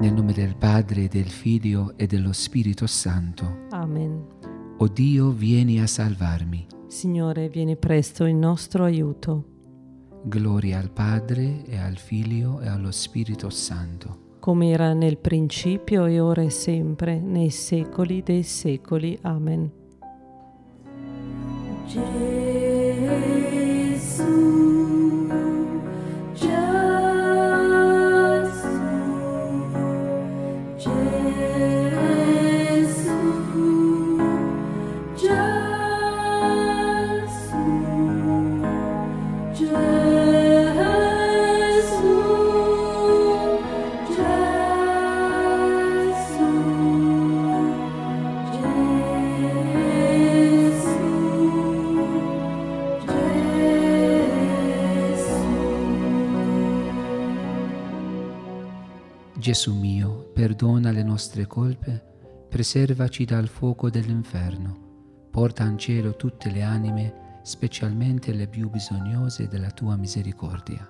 Nel nome del Padre, del Figlio e dello Spirito Santo. Amen. O Dio, vieni a salvarmi. Signore, vieni presto in nostro aiuto. Gloria al Padre e al Figlio e allo Spirito Santo. Come era nel principio e ora e sempre, nei secoli dei secoli. Amen. Gesù mio, perdona le nostre colpe, preservaci dal fuoco dell'inferno, porta in cielo tutte le anime, specialmente le più bisognose della tua misericordia.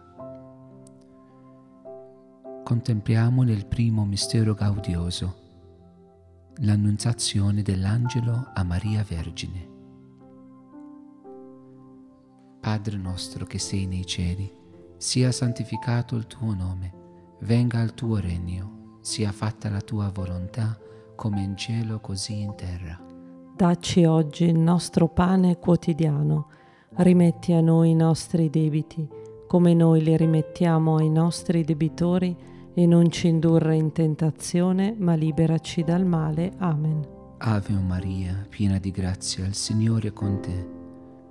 Contempliamo nel primo mistero gaudioso l'annunziazione dell'angelo a Maria Vergine. Padre nostro che sei nei cieli, sia santificato il tuo nome venga il tuo regno, sia fatta la tua volontà, come in cielo così in terra. Dacci oggi il nostro pane quotidiano, rimetti a noi i nostri debiti, come noi li rimettiamo ai nostri debitori, e non ci indurre in tentazione, ma liberaci dal male. Amen. Ave Maria, piena di grazia, il Signore è con te.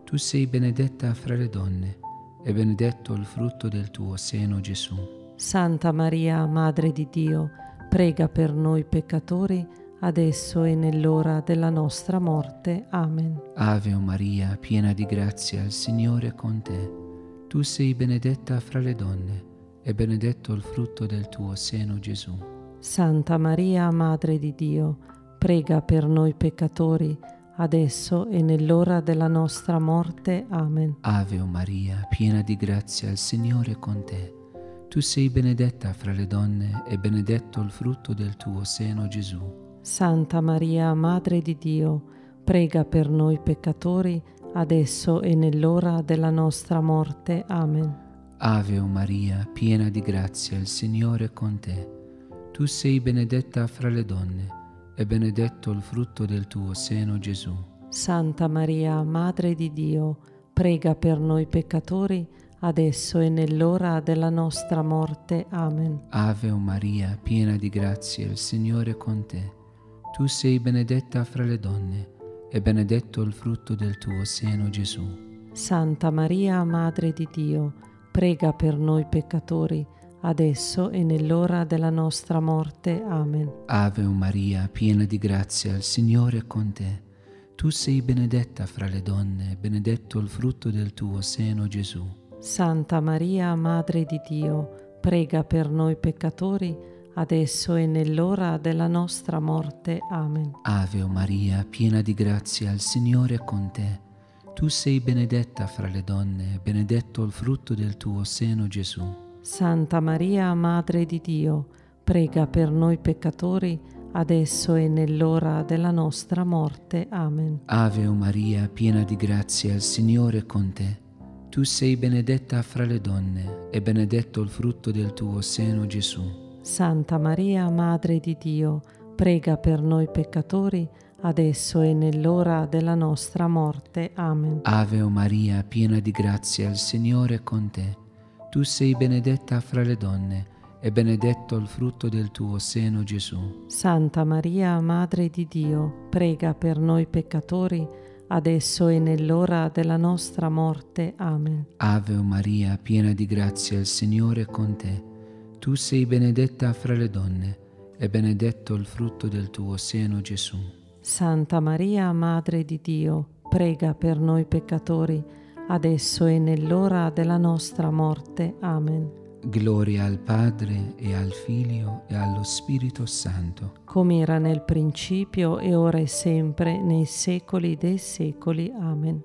Tu sei benedetta fra le donne, e benedetto il frutto del tuo seno, Gesù. Santa Maria, Madre di Dio, prega per noi peccatori, adesso e nell'ora della nostra morte. Amen. Ave Maria, piena di grazia, il Signore è con te. Tu sei benedetta fra le donne, e benedetto il frutto del tuo seno, Gesù. Santa Maria, Madre di Dio, prega per noi peccatori, adesso e nell'ora della nostra morte. Amen. Ave Maria, piena di grazia, il Signore è con te. Tu sei benedetta fra le donne e benedetto il frutto del tuo seno, Gesù. Santa Maria, Madre di Dio, prega per noi peccatori, adesso e nell'ora della nostra morte. Amen. Ave Maria, piena di grazia, il Signore è con te. Tu sei benedetta fra le donne e benedetto il frutto del tuo seno, Gesù. Santa Maria, Madre di Dio, prega per noi peccatori, adesso e nell'ora della nostra morte. Amen. Ave Maria, piena di grazia, il Signore è con te. Tu sei benedetta fra le donne, e benedetto il frutto del tuo seno, Gesù. Santa Maria, Madre di Dio, prega per noi peccatori, adesso e nell'ora della nostra morte. Amen. Ave Maria, piena di grazia, il Signore è con te. Tu sei benedetta fra le donne, e benedetto il frutto del tuo seno, Gesù. Santa Maria, Madre di Dio, prega per noi peccatori, adesso e nell'ora della nostra morte. Amen. Ave Maria, piena di grazia, il Signore è con te. Tu sei benedetta fra le donne, benedetto il frutto del tuo seno, Gesù. Santa Maria, Madre di Dio, prega per noi peccatori, adesso e nell'ora della nostra morte. Amen. Ave Maria, piena di grazia, il Signore è con te. Tu sei benedetta fra le donne e benedetto il frutto del tuo seno, Gesù. Santa Maria, Madre di Dio, prega per noi peccatori, adesso e nell'ora della nostra morte. Amen. Ave Maria, piena di grazia, il Signore è con te. Tu sei benedetta fra le donne e benedetto il frutto del tuo seno, Gesù. Santa Maria, Madre di Dio, prega per noi peccatori, adesso e nell'ora della nostra morte. Amen. Ave Maria, piena di grazia, il Signore è con te. Tu sei benedetta fra le donne, e benedetto il frutto del tuo seno, Gesù. Santa Maria, Madre di Dio, prega per noi peccatori, adesso e nell'ora della nostra morte. Amen. Gloria al Padre e al Figlio e allo Spirito Santo. come era nel principio e ora e sempre, nei secoli dei secoli. Amen.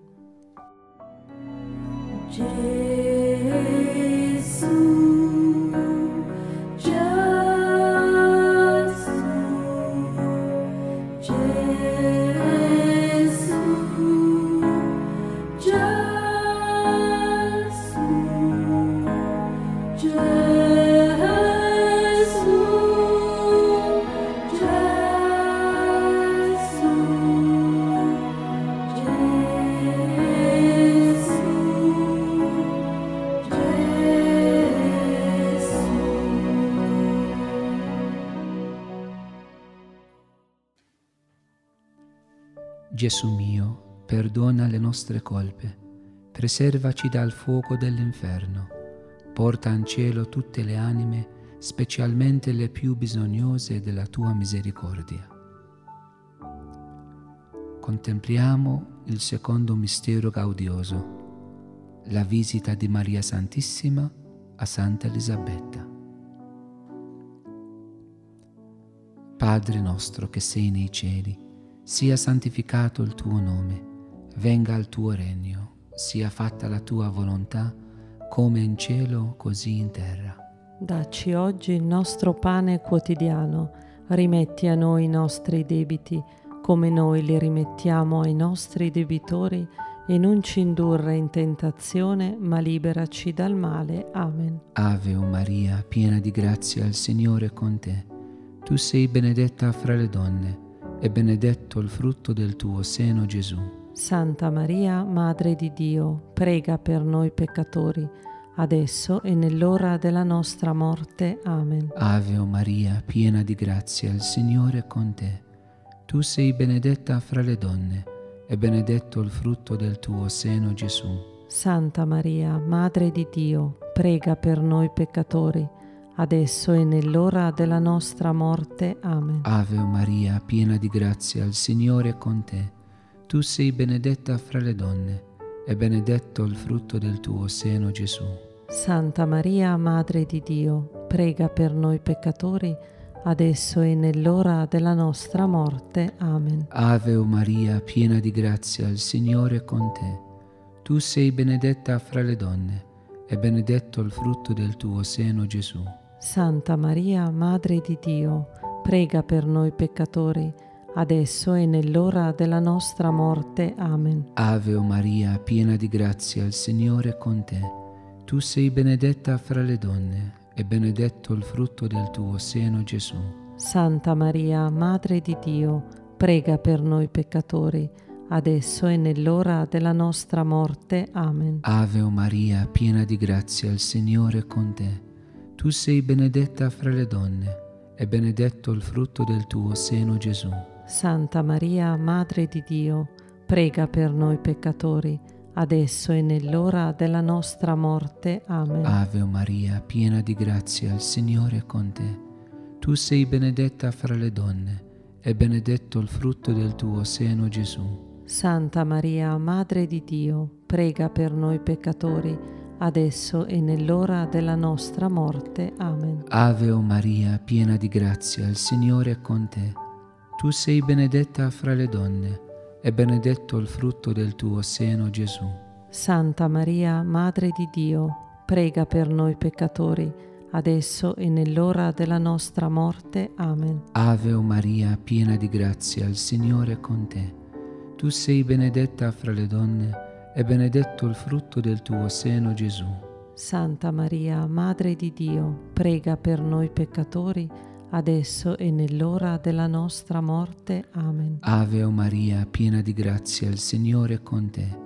Gesù mio, perdona le nostre colpe, preservaci dal fuoco dell'inferno, porta in cielo tutte le anime, specialmente le più bisognose della tua misericordia. Contempliamo il secondo mistero gaudioso, la visita di Maria Santissima a Santa Elisabetta. Padre nostro che sei nei cieli, sia santificato il tuo nome, venga il tuo regno, sia fatta la tua volontà, come in cielo, così in terra. Dacci oggi il nostro pane quotidiano, rimetti a noi i nostri debiti, come noi li rimettiamo ai nostri debitori, e non ci indurre in tentazione, ma liberaci dal male. Amen. Ave o Maria, piena di grazia, il Signore è con te. Tu sei benedetta fra le donne, e benedetto il frutto del tuo seno, Gesù. Santa Maria, Madre di Dio, prega per noi peccatori, adesso e nell'ora della nostra morte. Amen. Ave Maria, piena di grazia, il Signore è con te. Tu sei benedetta fra le donne, e benedetto il frutto del tuo seno, Gesù. Santa Maria, Madre di Dio, prega per noi peccatori, adesso e nell'ora della nostra morte. Amen. Ave Maria, piena di grazia, il Signore è con te. Tu sei benedetta fra le donne, e benedetto il frutto del tuo seno, Gesù. Santa Maria, Madre di Dio, prega per noi peccatori, adesso e nell'ora della nostra morte. Amen. Ave Maria, piena di grazia, il Signore è con te. Tu sei benedetta fra le donne, e benedetto il frutto del tuo seno, Gesù. Santa Maria, Madre di Dio, prega per noi peccatori, adesso e nell'ora della nostra morte. Amen. Ave Maria, piena di grazia, il Signore è con te. Tu sei benedetta fra le donne, e benedetto il frutto del tuo seno, Gesù. Santa Maria, Madre di Dio, prega per noi peccatori, adesso e nell'ora della nostra morte. Amen. Ave Maria, piena di grazia, il Signore è con te. Tu sei benedetta fra le donne, e benedetto il frutto del tuo seno, Gesù. Santa Maria, Madre di Dio, prega per noi peccatori, adesso e nell'ora della nostra morte. Amen. Ave Maria, piena di grazia, il Signore è con te. Tu sei benedetta fra le donne, e benedetto il frutto del tuo seno, Gesù. Santa Maria, Madre di Dio, prega per noi peccatori, adesso e nell'ora della nostra morte. Amen. Ave o Maria, piena di grazia, il Signore è con te. Tu sei benedetta fra le donne, e benedetto il frutto del tuo seno, Gesù. Santa Maria, Madre di Dio, prega per noi peccatori, adesso e nell'ora della nostra morte. Amen. Ave o Maria, piena di grazia, il Signore è con te. Tu sei benedetta fra le donne, e benedetto il frutto del tuo seno, Gesù. Santa Maria, Madre di Dio, prega per noi peccatori, adesso e nell'ora della nostra morte. Amen. Ave o Maria, piena di grazia, il Signore è con te.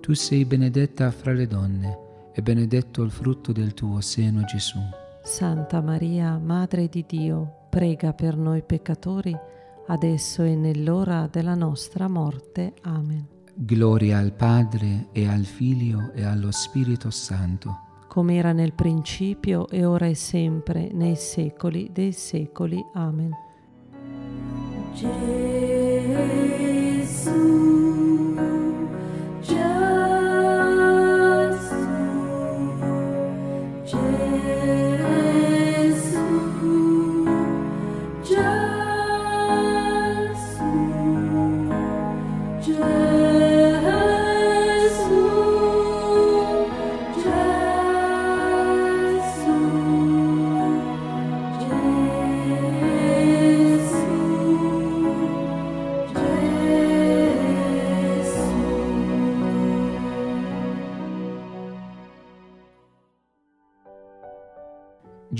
Tu sei benedetta fra le donne, e benedetto il frutto del tuo seno, Gesù. Santa Maria, Madre di Dio, prega per noi peccatori, adesso e nell'ora della nostra morte. Amen. Gloria al Padre e al Figlio e allo Spirito Santo. Come era nel principio e ora e sempre, nei secoli dei secoli. Amen. Gesù.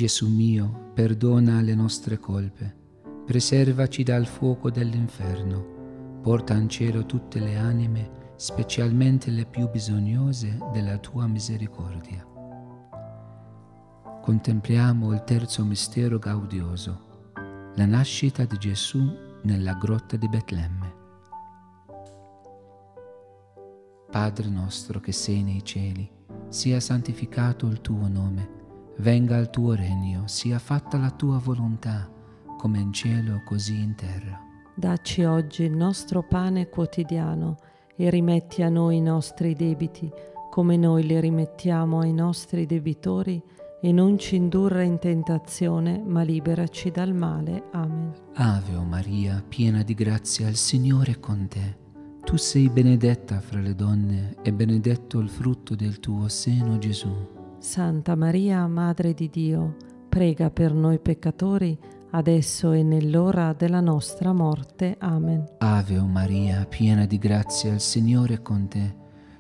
Gesù mio, perdona le nostre colpe, preservaci dal fuoco dell'inferno, porta in cielo tutte le anime, specialmente le più bisognose della tua misericordia. Contempliamo il terzo mistero gaudioso, la nascita di Gesù nella grotta di Betlemme. Padre nostro che sei nei cieli, sia santificato il tuo nome, venga il tuo regno, sia fatta la tua volontà, come in cielo così in terra. Dacci oggi il nostro pane quotidiano e rimetti a noi i nostri debiti, come noi li rimettiamo ai nostri debitori, e non ci indurre in tentazione, ma liberaci dal male. Amen. Ave o Maria, piena di grazia, il Signore è con te. Tu sei benedetta fra le donne e benedetto il frutto del tuo seno, Gesù. Santa Maria, Madre di Dio, prega per noi peccatori, adesso e nell'ora della nostra morte. Amen. Ave o Maria, piena di grazia, il Signore è con te.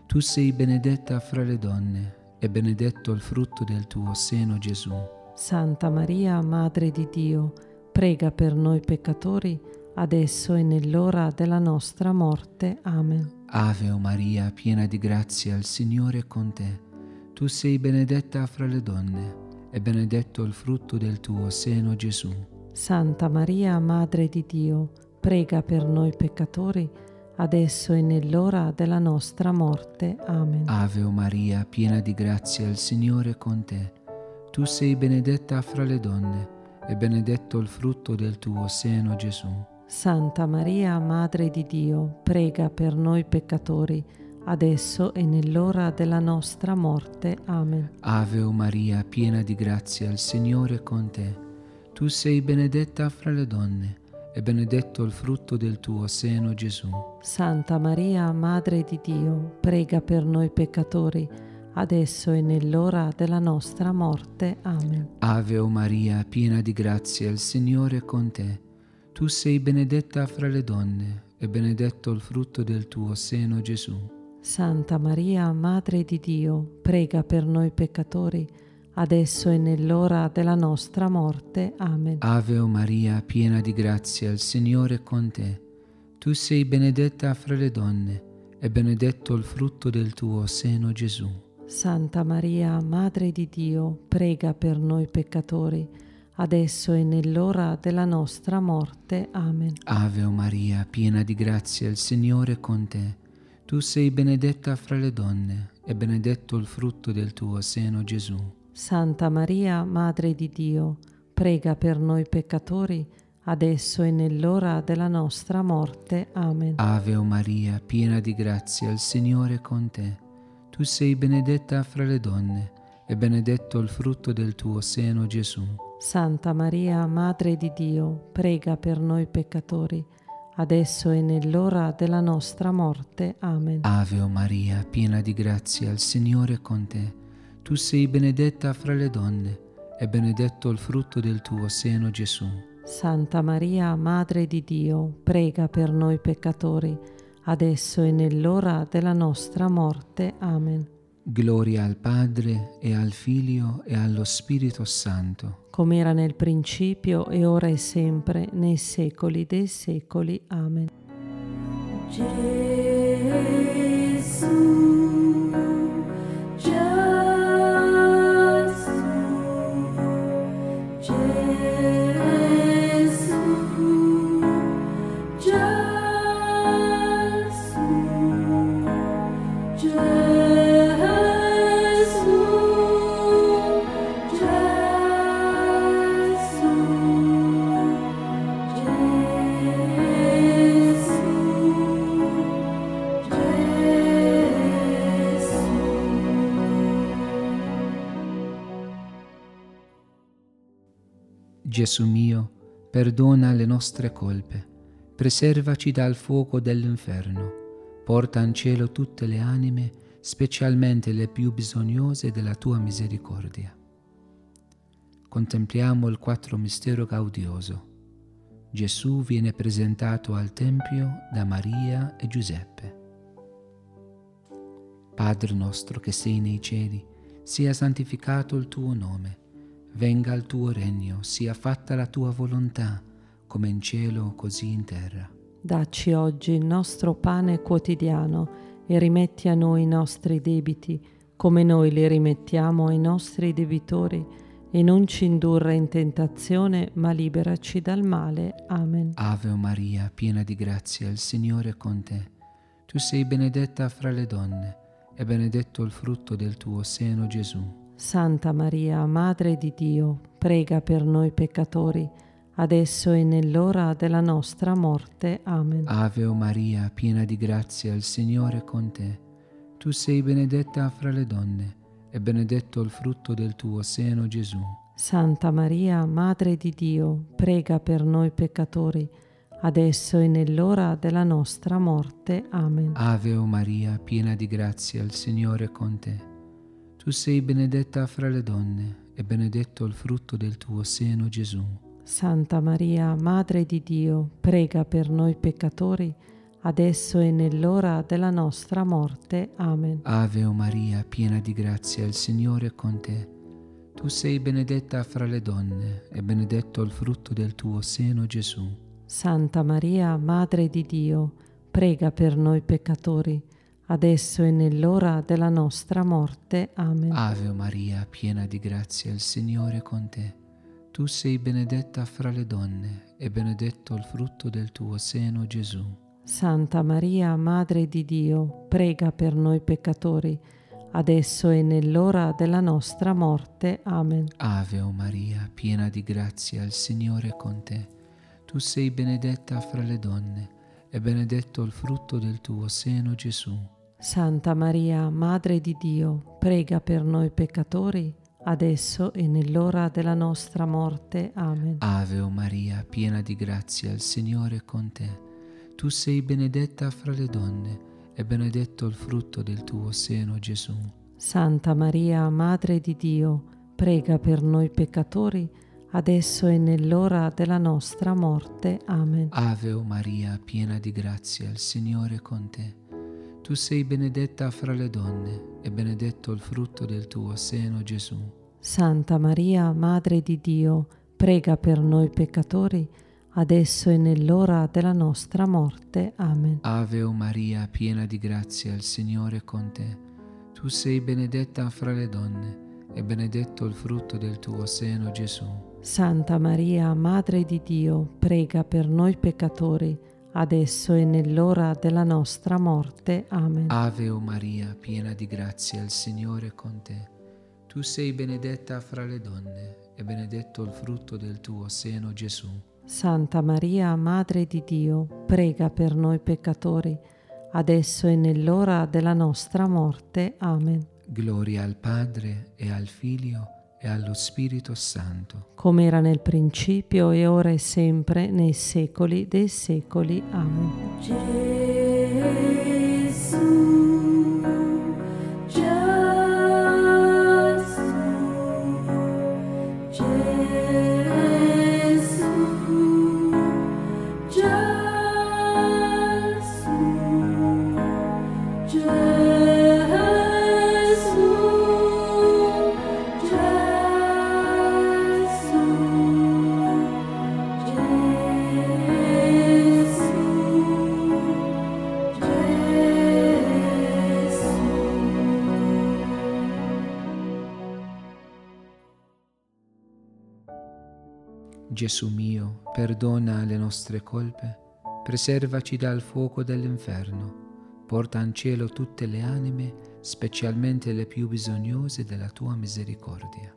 Tu sei benedetta fra le donne e benedetto il frutto del tuo seno, Gesù. Santa Maria, Madre di Dio, prega per noi peccatori, adesso e nell'ora della nostra morte. Amen. Ave o Maria, piena di grazia, il Signore è con te. Tu sei benedetta fra le donne, e benedetto il frutto del tuo seno, Gesù. Santa Maria, Madre di Dio, prega per noi peccatori, adesso e nell'ora della nostra morte. Amen. Ave Maria, piena di grazia, il Signore è con te. Tu sei benedetta fra le donne, e benedetto il frutto del tuo seno, Gesù. Santa Maria, Madre di Dio, prega per noi peccatori, adesso e nell'ora della nostra morte. Amen. Ave o Maria, piena di grazia, il Signore è con te. Tu sei benedetta fra le donne, e benedetto il frutto del tuo seno, Gesù. Santa Maria, Madre di Dio, prega per noi peccatori, adesso e nell'ora della nostra morte. Amen. Ave o Maria, piena di grazia, il Signore è con te. Tu sei benedetta fra le donne, e benedetto il frutto del tuo seno, Gesù. Santa Maria, Madre di Dio, prega per noi peccatori, adesso e nell'ora della nostra morte. Amen. Ave o Maria, piena di grazia, il Signore è con te. Tu sei benedetta fra le donne, e benedetto il frutto del tuo seno, Gesù. Santa Maria, Madre di Dio, prega per noi peccatori, adesso e nell'ora della nostra morte. Amen. Ave o Maria, piena di grazia, il Signore è con te. Tu sei benedetta fra le donne, e benedetto il frutto del tuo seno, Gesù. Santa Maria, Madre di Dio, prega per noi peccatori, adesso e nell'ora della nostra morte. Amen. Ave o Maria, piena di grazia, il Signore è con te. Tu sei benedetta fra le donne, e benedetto il frutto del tuo seno, Gesù. Santa Maria, Madre di Dio, prega per noi peccatori, adesso e nell'ora della nostra morte. Amen. Ave o Maria, piena di grazia, il Signore è con te. Tu sei benedetta fra le donne, e benedetto il frutto del tuo seno, Gesù. Santa Maria, Madre di Dio, prega per noi peccatori, adesso e nell'ora della nostra morte. Amen. Gloria al Padre e al Figlio e allo Spirito Santo. Come era nel principio e ora e sempre, nei secoli dei secoli. Amen. Gesù. Gesù mio, perdona le nostre colpe, preservaci dal fuoco dell'inferno, porta in cielo tutte le anime, specialmente le più bisognose della tua misericordia. Contempliamo il quattro mistero gaudioso. Gesù viene presentato al Tempio da Maria e Giuseppe. Padre nostro che sei nei cieli, sia santificato il tuo nome venga il tuo regno, sia fatta la tua volontà, come in cielo così in terra. Dacci oggi il nostro pane quotidiano e rimetti a noi i nostri debiti, come noi li rimettiamo ai nostri debitori, e non ci indurre in tentazione, ma liberaci dal male. Amen. Ave Maria, piena di grazia, il Signore è con te. Tu sei benedetta fra le donne, e benedetto il frutto del tuo seno, Gesù. Santa Maria, Madre di Dio, prega per noi peccatori, adesso e nell'ora della nostra morte. Amen. Ave o Maria, piena di grazia, il Signore è con te. Tu sei benedetta fra le donne, e benedetto il frutto del tuo seno, Gesù. Santa Maria, Madre di Dio, prega per noi peccatori, adesso e nell'ora della nostra morte. Amen. Ave o Maria, piena di grazia, il Signore è con te. Tu sei benedetta fra le donne, e benedetto il frutto del tuo seno, Gesù. Santa Maria, Madre di Dio, prega per noi peccatori, adesso e nell'ora della nostra morte. Amen. Ave o Maria, piena di grazia, il Signore è con te. Tu sei benedetta fra le donne, e benedetto il frutto del tuo seno, Gesù. Santa Maria, Madre di Dio, prega per noi peccatori, adesso e nell'ora della nostra morte. Amen. Ave Maria, piena di grazia, il Signore è con te. Tu sei benedetta fra le donne, e benedetto il frutto del tuo seno, Gesù. Santa Maria, Madre di Dio, prega per noi peccatori, adesso e nell'ora della nostra morte. Amen. Ave o Maria, piena di grazia, il Signore è con te. Tu sei benedetta fra le donne, e benedetto il frutto del tuo seno, Gesù. Santa Maria, Madre di Dio, prega per noi peccatori, adesso e nell'ora della nostra morte. Amen. Ave o Maria, piena di grazia, il Signore è con te. Tu sei benedetta fra le donne, e benedetto il frutto del tuo seno, Gesù. Santa Maria, Madre di Dio, prega per noi peccatori, adesso e nell'ora della nostra morte. Amen. Ave o Maria, piena di grazia, il Signore è con te. Tu sei benedetta fra le donne, e benedetto il frutto del tuo seno, Gesù. Santa Maria, Madre di Dio, prega per noi peccatori, adesso e nell'ora della nostra morte. Amen. Ave o Maria, piena di grazia, il Signore è con te. Tu sei benedetta fra le donne, e benedetto il frutto del tuo seno, Gesù. Santa Maria, Madre di Dio, prega per noi peccatori, adesso e nell'ora della nostra morte. Amen. Ave o Maria, piena di grazia, il Signore è con te. Tu sei benedetta fra le donne, e benedetto il frutto del tuo seno, Gesù. Santa Maria, Madre di Dio, prega per noi peccatori, adesso e nell'ora della nostra morte. Amen. Gloria al Padre e al Figlio e allo Spirito Santo. Come era nel principio e ora e sempre, nei secoli dei secoli. Amen. Gesù mio, perdona le nostre colpe, preservaci dal fuoco dell'inferno, porta in cielo tutte le anime, specialmente le più bisognose della tua misericordia.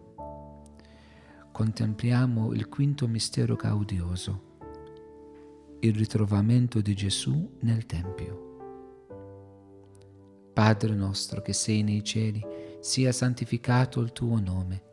Contempliamo il quinto mistero gaudioso, il ritrovamento di Gesù nel Tempio. Padre nostro che sei nei cieli, sia santificato il tuo nome,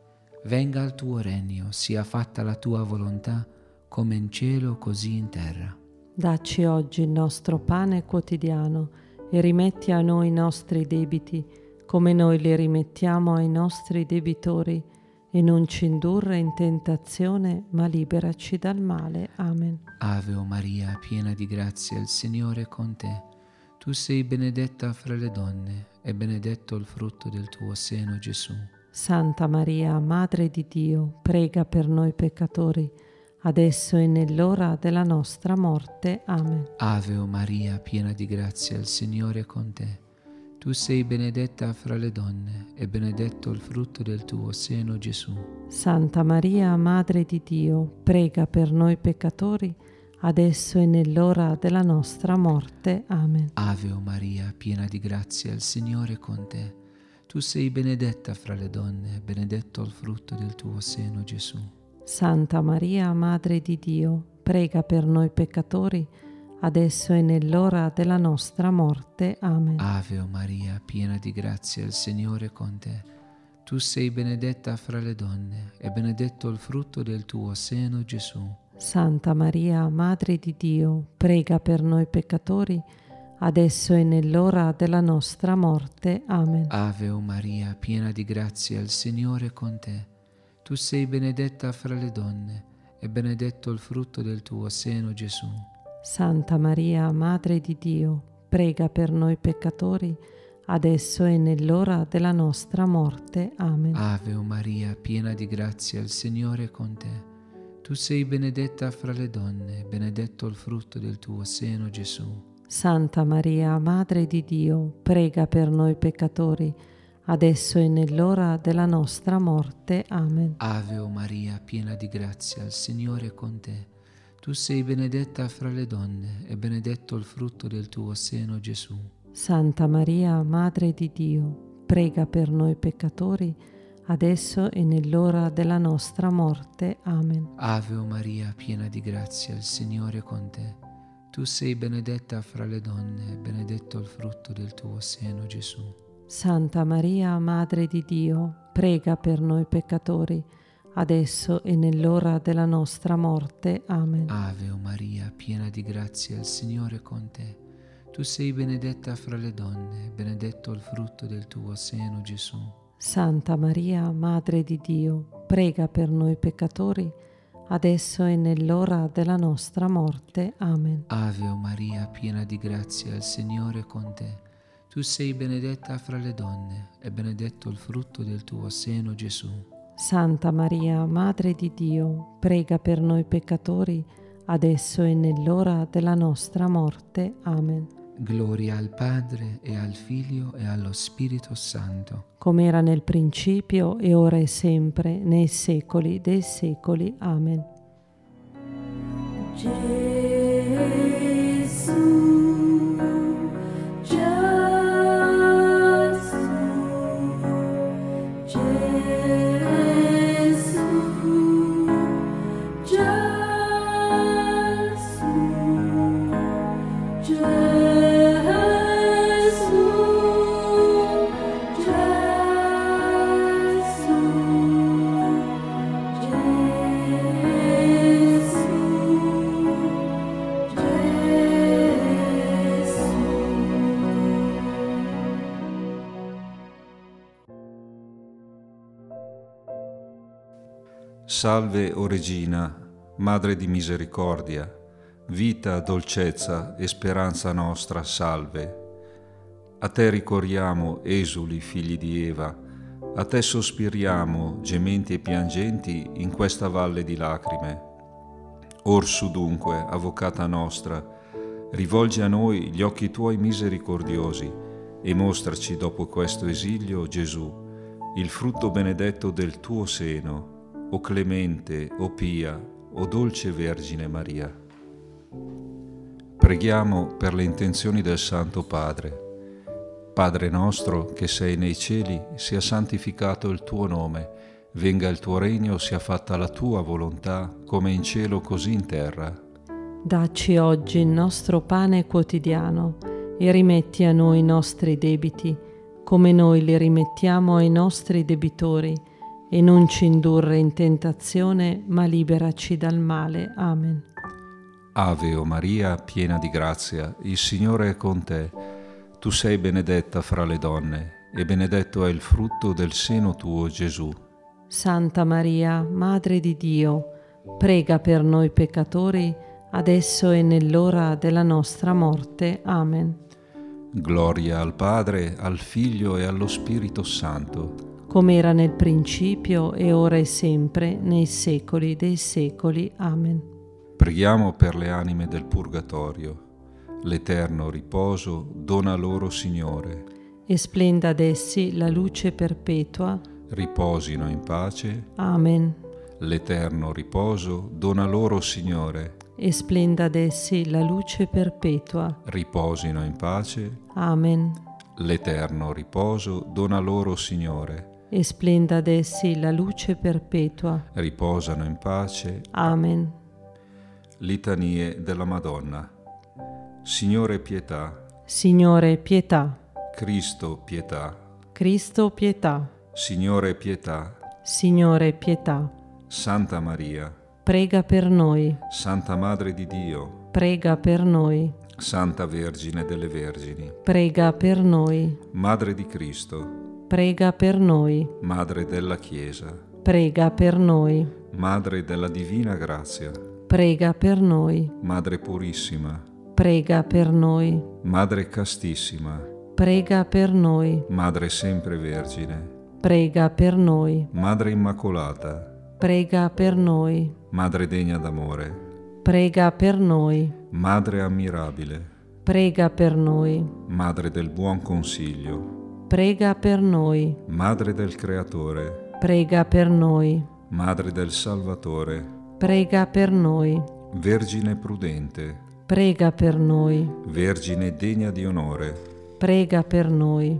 venga il tuo regno, sia fatta la tua volontà, come in cielo così in terra. Dacci oggi il nostro pane quotidiano e rimetti a noi i nostri debiti, come noi li rimettiamo ai nostri debitori, e non ci indurre in tentazione, ma liberaci dal male. Amen. Ave o Maria, piena di grazia, il Signore è con te. Tu sei benedetta fra le donne, e benedetto il frutto del tuo seno, Gesù. Santa Maria, Madre di Dio, prega per noi peccatori, adesso e nell'ora della nostra morte. Amen. Ave o Maria, piena di grazia, il Signore è con te. Tu sei benedetta fra le donne, e benedetto il frutto del tuo seno, Gesù. Santa Maria, Madre di Dio, prega per noi peccatori, adesso e nell'ora della nostra morte. Amen. Ave o Maria, piena di grazia, il Signore è con te. Tu sei benedetta fra le donne, e benedetto il frutto del tuo seno, Gesù. Santa Maria, Madre di Dio, prega per noi peccatori, adesso e nell'ora della nostra morte. Amen. Ave o Maria, piena di grazia, il Signore è con te. Tu sei benedetta fra le donne, e benedetto il frutto del tuo seno, Gesù. Santa Maria, Madre di Dio, prega per noi peccatori, adesso e nell'ora della nostra morte. Amen. Ave o Maria, piena di grazia, il Signore è con te. Tu sei benedetta fra le donne, e benedetto il frutto del tuo seno, Gesù. Santa Maria, Madre di Dio, prega per noi peccatori, adesso e nell'ora della nostra morte. Amen. Ave o Maria, piena di grazia, il Signore è con te. Tu sei benedetta fra le donne, e benedetto il frutto del tuo seno, Gesù. Santa Maria, Madre di Dio, prega per noi peccatori, adesso e nell'ora della nostra morte. Amen. Ave o Maria, piena di grazia, il Signore è con te. Tu sei benedetta fra le donne, e benedetto il frutto del tuo seno, Gesù. Santa Maria, Madre di Dio, prega per noi peccatori, adesso e nell'ora della nostra morte. Amen. Ave o Maria, piena di grazia, il Signore è con te. Tu sei benedetta fra le donne, e benedetto il frutto del tuo seno, Gesù. Santa Maria, Madre di Dio, prega per noi peccatori, adesso e nell'ora della nostra morte. Amen. Ave o Maria, piena di grazia, il Signore è con te. Tu sei benedetta fra le donne, e benedetto il frutto del tuo seno, Gesù. Santa Maria, Madre di Dio, prega per noi peccatori, adesso e nell'ora della nostra morte. Amen. Ave o Maria, piena di grazia, il Signore è con te. Tu sei benedetta fra le donne, e benedetto il frutto del tuo seno, Gesù. Santa Maria, Madre di Dio, prega per noi peccatori, adesso e nell'ora della nostra morte. Amen. Gloria al Padre e al Figlio e allo Spirito Santo. Come era nel principio e ora e sempre, nei secoli dei secoli. Amen. Gesù, Salve, o Regina, Madre di misericordia, vita, dolcezza e speranza nostra, salve. A te ricorriamo, esuli, figli di Eva, a te sospiriamo, gementi e piangenti, in questa valle di lacrime. Orsu dunque, avvocata nostra, rivolgi a noi gli occhi tuoi misericordiosi e mostraci dopo questo esilio, Gesù, il frutto benedetto del tuo seno, o clemente, o pia, o dolce Vergine Maria. Preghiamo per le intenzioni del Santo Padre. Padre nostro che sei nei cieli, sia santificato il tuo nome, venga il tuo regno, sia fatta la tua volontà, come in cielo così in terra. Dacci oggi il nostro pane quotidiano e rimetti a noi i nostri debiti, come noi li rimettiamo ai nostri debitori, e non ci indurre in tentazione, ma liberaci dal male. Amen. Ave o Maria, piena di grazia, il Signore è con te. Tu sei benedetta fra le donne, e benedetto è il frutto del seno tuo, Gesù. Santa Maria, Madre di Dio, prega per noi peccatori, adesso e nell'ora della nostra morte. Amen. Gloria al Padre, al Figlio e allo Spirito Santo come era nel principio e ora e sempre, nei secoli dei secoli. Amen. Preghiamo per le anime del Purgatorio. L'eterno riposo dona loro, Signore. E splenda ad essi la luce perpetua. Riposino in pace. Amen. L'eterno riposo dona loro, Signore. e splenda ad essi la luce perpetua. Riposino in pace. Amen. L'eterno riposo dona loro, Signore. E splenda ad essi la luce perpetua. Riposano in pace. Amen. Litanie della Madonna. Signore pietà. Signore pietà. Cristo pietà. Cristo pietà. Signore pietà. Signore pietà. Santa Maria. Prega per noi. Santa Madre di Dio. Prega per noi. Santa Vergine delle Vergini. Prega per noi. Madre di Cristo. Prega per noi. Madre della Chiesa. Prega per noi. Madre della Divina Grazia. Prega per noi. Madre purissima. Prega per noi. Madre castissima. Prega per noi. Madre sempre Vergine. Prega per noi. Madre Immacolata. Prega per noi. Madre degna d'amore. Prega per noi. Madre ammirabile. Prega per noi. Madre del buon consiglio. Prega per noi. Madre del Creatore. Prega per noi. Madre del Salvatore. Prega per noi. Vergine prudente. Prega per noi. Vergine degna di onore. Prega per noi.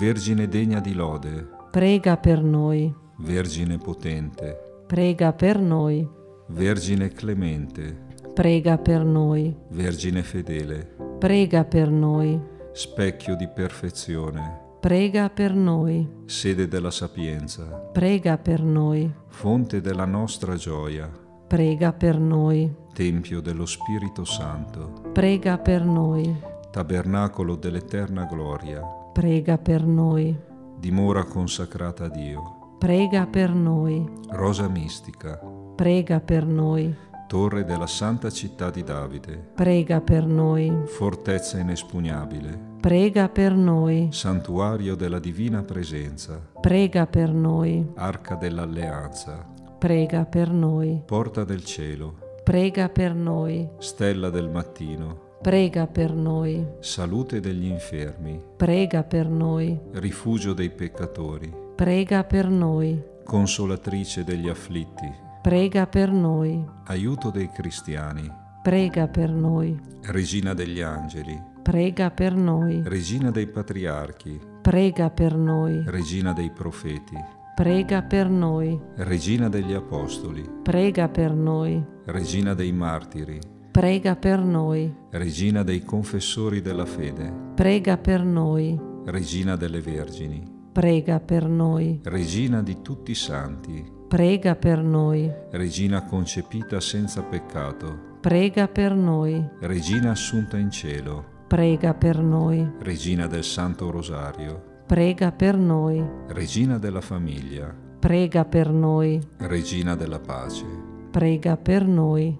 Vergine degna di lode. Prega per noi. Vergine potente. Prega per noi. Vergine clemente. Prega per noi. Vergine fedele. Prega per noi. Specchio di perfezione. Prega per noi. Sede della sapienza. Prega per noi. Fonte della nostra gioia. Prega per noi. Tempio dello Spirito Santo. Prega per noi. Tabernacolo dell'eterna gloria. Prega per noi. Dimora consacrata a Dio. Prega per noi. Rosa mistica. Prega per noi. Torre della santa città di Davide. Prega per noi. Fortezza inespugnabile. Prega per noi. Santuario della divina presenza. Prega per noi. Arca dell'alleanza. Prega per noi. Porta del cielo. Prega per noi. Stella del mattino. Prega per noi. Salute degli infermi. Prega per noi. Rifugio dei peccatori. Prega per noi. Consolatrice degli afflitti. Prega per noi. Aiuto dei cristiani. Prega per noi. Regina degli angeli. Prega per noi. Regina dei patriarchi. Prega per noi. Regina dei profeti. Prega per noi. Regina degli apostoli. Prega per noi. Regina dei martiri. Prega per noi. Regina dei confessori della fede. Prega per noi. Regina delle vergini. Prega per noi. Regina di tutti i santi. Prega per noi. Regina concepita senza peccato. Prega per noi. Regina assunta in cielo. Prega per noi. Regina del Santo Rosario. Prega per noi. Regina della famiglia. Prega per noi. Regina della pace. Prega per noi.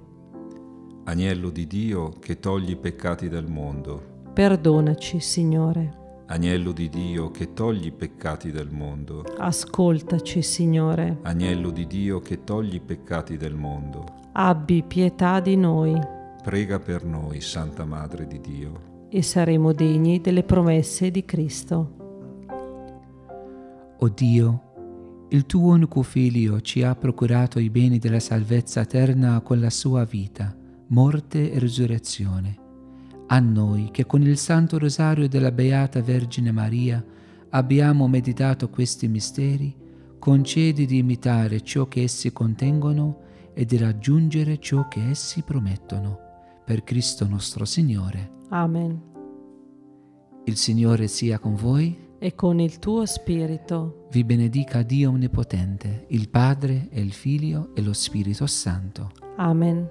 Agnello di Dio che togli i peccati del mondo. Perdonaci, Signore. Agnello di Dio che togli i peccati del mondo. Ascoltaci, Signore. Agnello di Dio che togli i peccati del mondo. Abbi pietà di noi Prega per noi, Santa Madre di Dio. E saremo degni delle promesse di Cristo. O Dio, il tuo unico Figlio ci ha procurato i beni della salvezza eterna con la sua vita, morte e risurrezione. A noi che con il Santo Rosario della Beata Vergine Maria abbiamo meditato questi misteri, concedi di imitare ciò che essi contengono e di raggiungere ciò che essi promettono. Per Cristo nostro Signore. Amen. Il Signore sia con voi. E con il tuo spirito. Vi benedica Dio Onnipotente, il Padre e il Figlio e lo Spirito Santo. Amen.